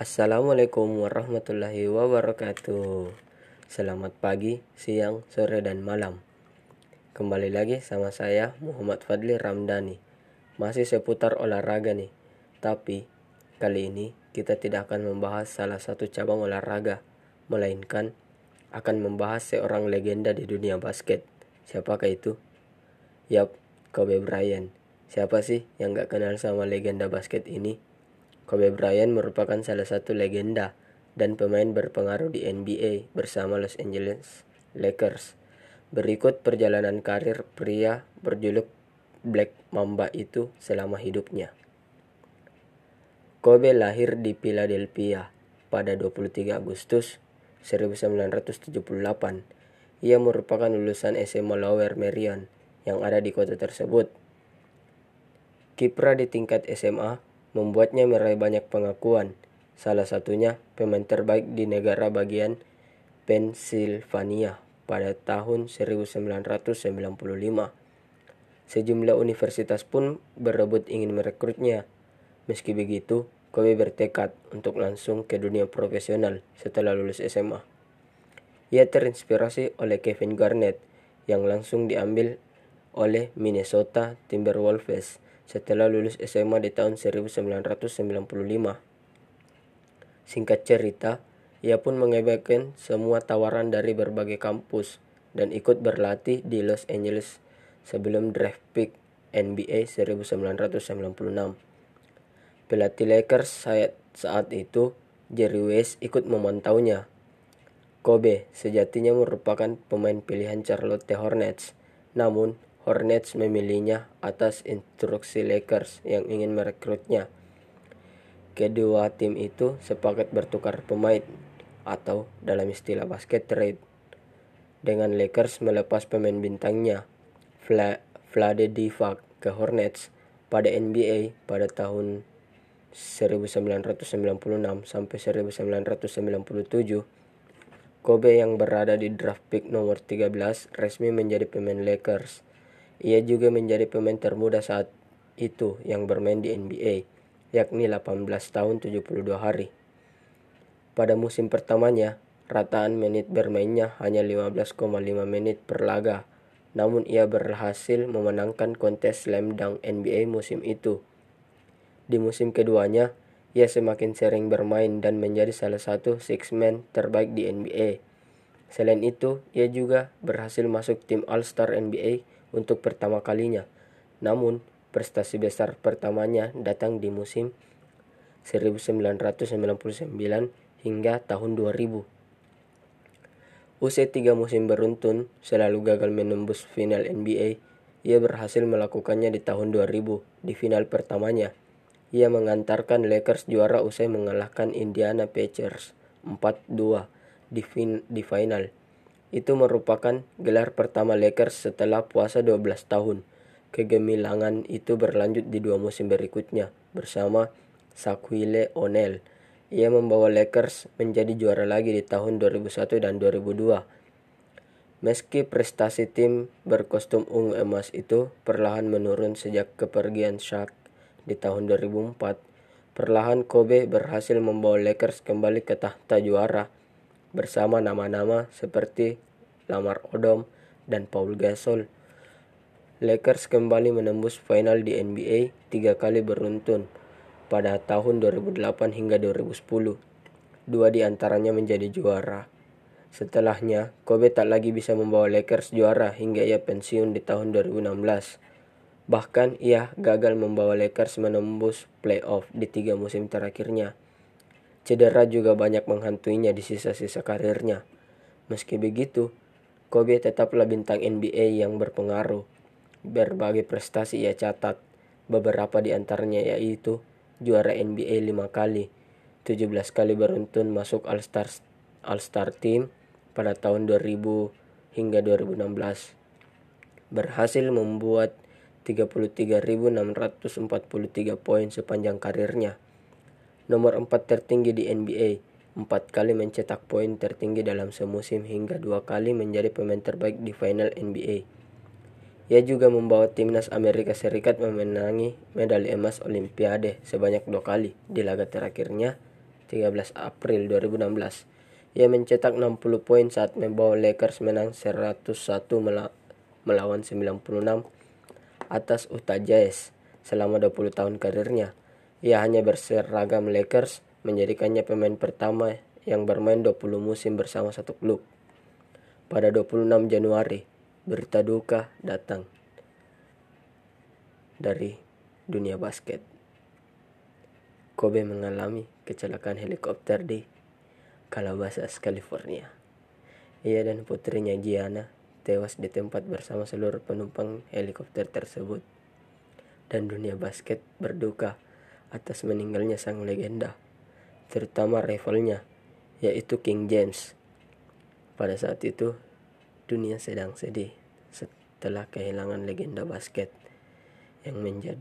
Assalamualaikum warahmatullahi wabarakatuh. Selamat pagi, siang, sore, dan malam. Kembali lagi sama saya Muhammad Fadli Ramdhani. Masih seputar olahraga nih. Tapi kali ini kita tidak akan membahas salah satu cabang olahraga, melainkan akan membahas seorang legenda di dunia basket. Siapakah itu? Yap, Kobe Bryant. Siapa sih yang gak kenal sama legenda basket ini? Kobe Bryant merupakan salah satu legenda dan pemain berpengaruh di NBA bersama Los Angeles Lakers. Berikut perjalanan karir pria berjuluk Black Mamba itu selama hidupnya. Kobe lahir di Philadelphia pada 23 Agustus 1978. Ia merupakan lulusan SMA Lower Merion yang ada di kota tersebut. Kiprah di tingkat SMA membuatnya meraih banyak pengakuan, salah satunya pemain terbaik di negara bagian Pennsylvania pada tahun 1995. Sejumlah universitas pun berebut ingin merekrutnya. Meski begitu, Kobe bertekad untuk langsung ke dunia profesional setelah lulus SMA. Ia terinspirasi oleh Kevin Garnett yang langsung diambil oleh Minnesota Timberwolves setelah lulus SMA di tahun 1995. Singkat cerita, ia pun mengabaikan semua tawaran dari berbagai kampus dan ikut berlatih di Los Angeles sebelum draft pick NBA 1996. Pelatih Lakers saat, saat itu, Jerry West ikut memantaunya. Kobe sejatinya merupakan pemain pilihan Charlotte Hornets, namun Hornets memilihnya atas instruksi Lakers yang ingin merekrutnya. Kedua tim itu sepakat bertukar pemain atau dalam istilah basket trade dengan Lakers melepas pemain bintangnya Vlade Divac ke Hornets pada NBA pada tahun 1996 sampai 1997 Kobe yang berada di draft pick nomor 13 resmi menjadi pemain Lakers ia juga menjadi pemain termuda saat itu yang bermain di NBA, yakni 18 tahun 72 hari. Pada musim pertamanya, rataan menit bermainnya hanya 15,5 menit per laga, namun ia berhasil memenangkan kontes slam dunk NBA musim itu. Di musim keduanya, ia semakin sering bermain dan menjadi salah satu six man terbaik di NBA. Selain itu, ia juga berhasil masuk tim All-Star NBA untuk pertama kalinya. Namun, prestasi besar pertamanya datang di musim 1999 hingga tahun 2000. Usai tiga musim beruntun, selalu gagal menembus final NBA, ia berhasil melakukannya di tahun 2000 di final pertamanya. Ia mengantarkan Lakers juara usai mengalahkan Indiana Pacers 4-2 di, fin di final. Itu merupakan gelar pertama Lakers setelah puasa 12 tahun. Kegemilangan itu berlanjut di dua musim berikutnya bersama Shaquille O'Neal. Ia membawa Lakers menjadi juara lagi di tahun 2001 dan 2002. Meski prestasi tim berkostum ungu emas itu perlahan menurun sejak kepergian Shaq di tahun 2004, perlahan Kobe berhasil membawa Lakers kembali ke tahta juara bersama nama-nama seperti Lamar Odom dan Paul Gasol. Lakers kembali menembus final di NBA tiga kali beruntun pada tahun 2008 hingga 2010. Dua di antaranya menjadi juara. Setelahnya, Kobe tak lagi bisa membawa Lakers juara hingga ia pensiun di tahun 2016. Bahkan ia gagal membawa Lakers menembus playoff di tiga musim terakhirnya. Cedera juga banyak menghantuinya di sisa-sisa karirnya. Meski begitu, Kobe tetaplah bintang NBA yang berpengaruh. Berbagai prestasi ia catat, beberapa di antaranya yaitu juara NBA lima kali, 17 kali beruntun masuk All-Star All-Star Team pada tahun 2000 hingga 2016. Berhasil membuat 33.643 poin sepanjang karirnya nomor 4 tertinggi di NBA, empat kali mencetak poin tertinggi dalam semusim hingga dua kali menjadi pemain terbaik di final NBA. Ia juga membawa timnas Amerika Serikat memenangi medali emas Olimpiade sebanyak dua kali di laga terakhirnya 13 April 2016. Ia mencetak 60 poin saat membawa Lakers menang 101 melawan 96 atas Utah Jazz selama 20 tahun karirnya. Ia hanya berseragam Lakers, menjadikannya pemain pertama yang bermain 20 musim bersama satu klub. Pada 26 Januari, berita duka datang dari dunia basket. Kobe mengalami kecelakaan helikopter di Calabasas, California. Ia dan putrinya Gianna tewas di tempat bersama seluruh penumpang helikopter tersebut. Dan dunia basket berduka atas meninggalnya sang legenda, terutama rivalnya, yaitu King James. Pada saat itu, dunia sedang sedih setelah kehilangan legenda basket yang menjadi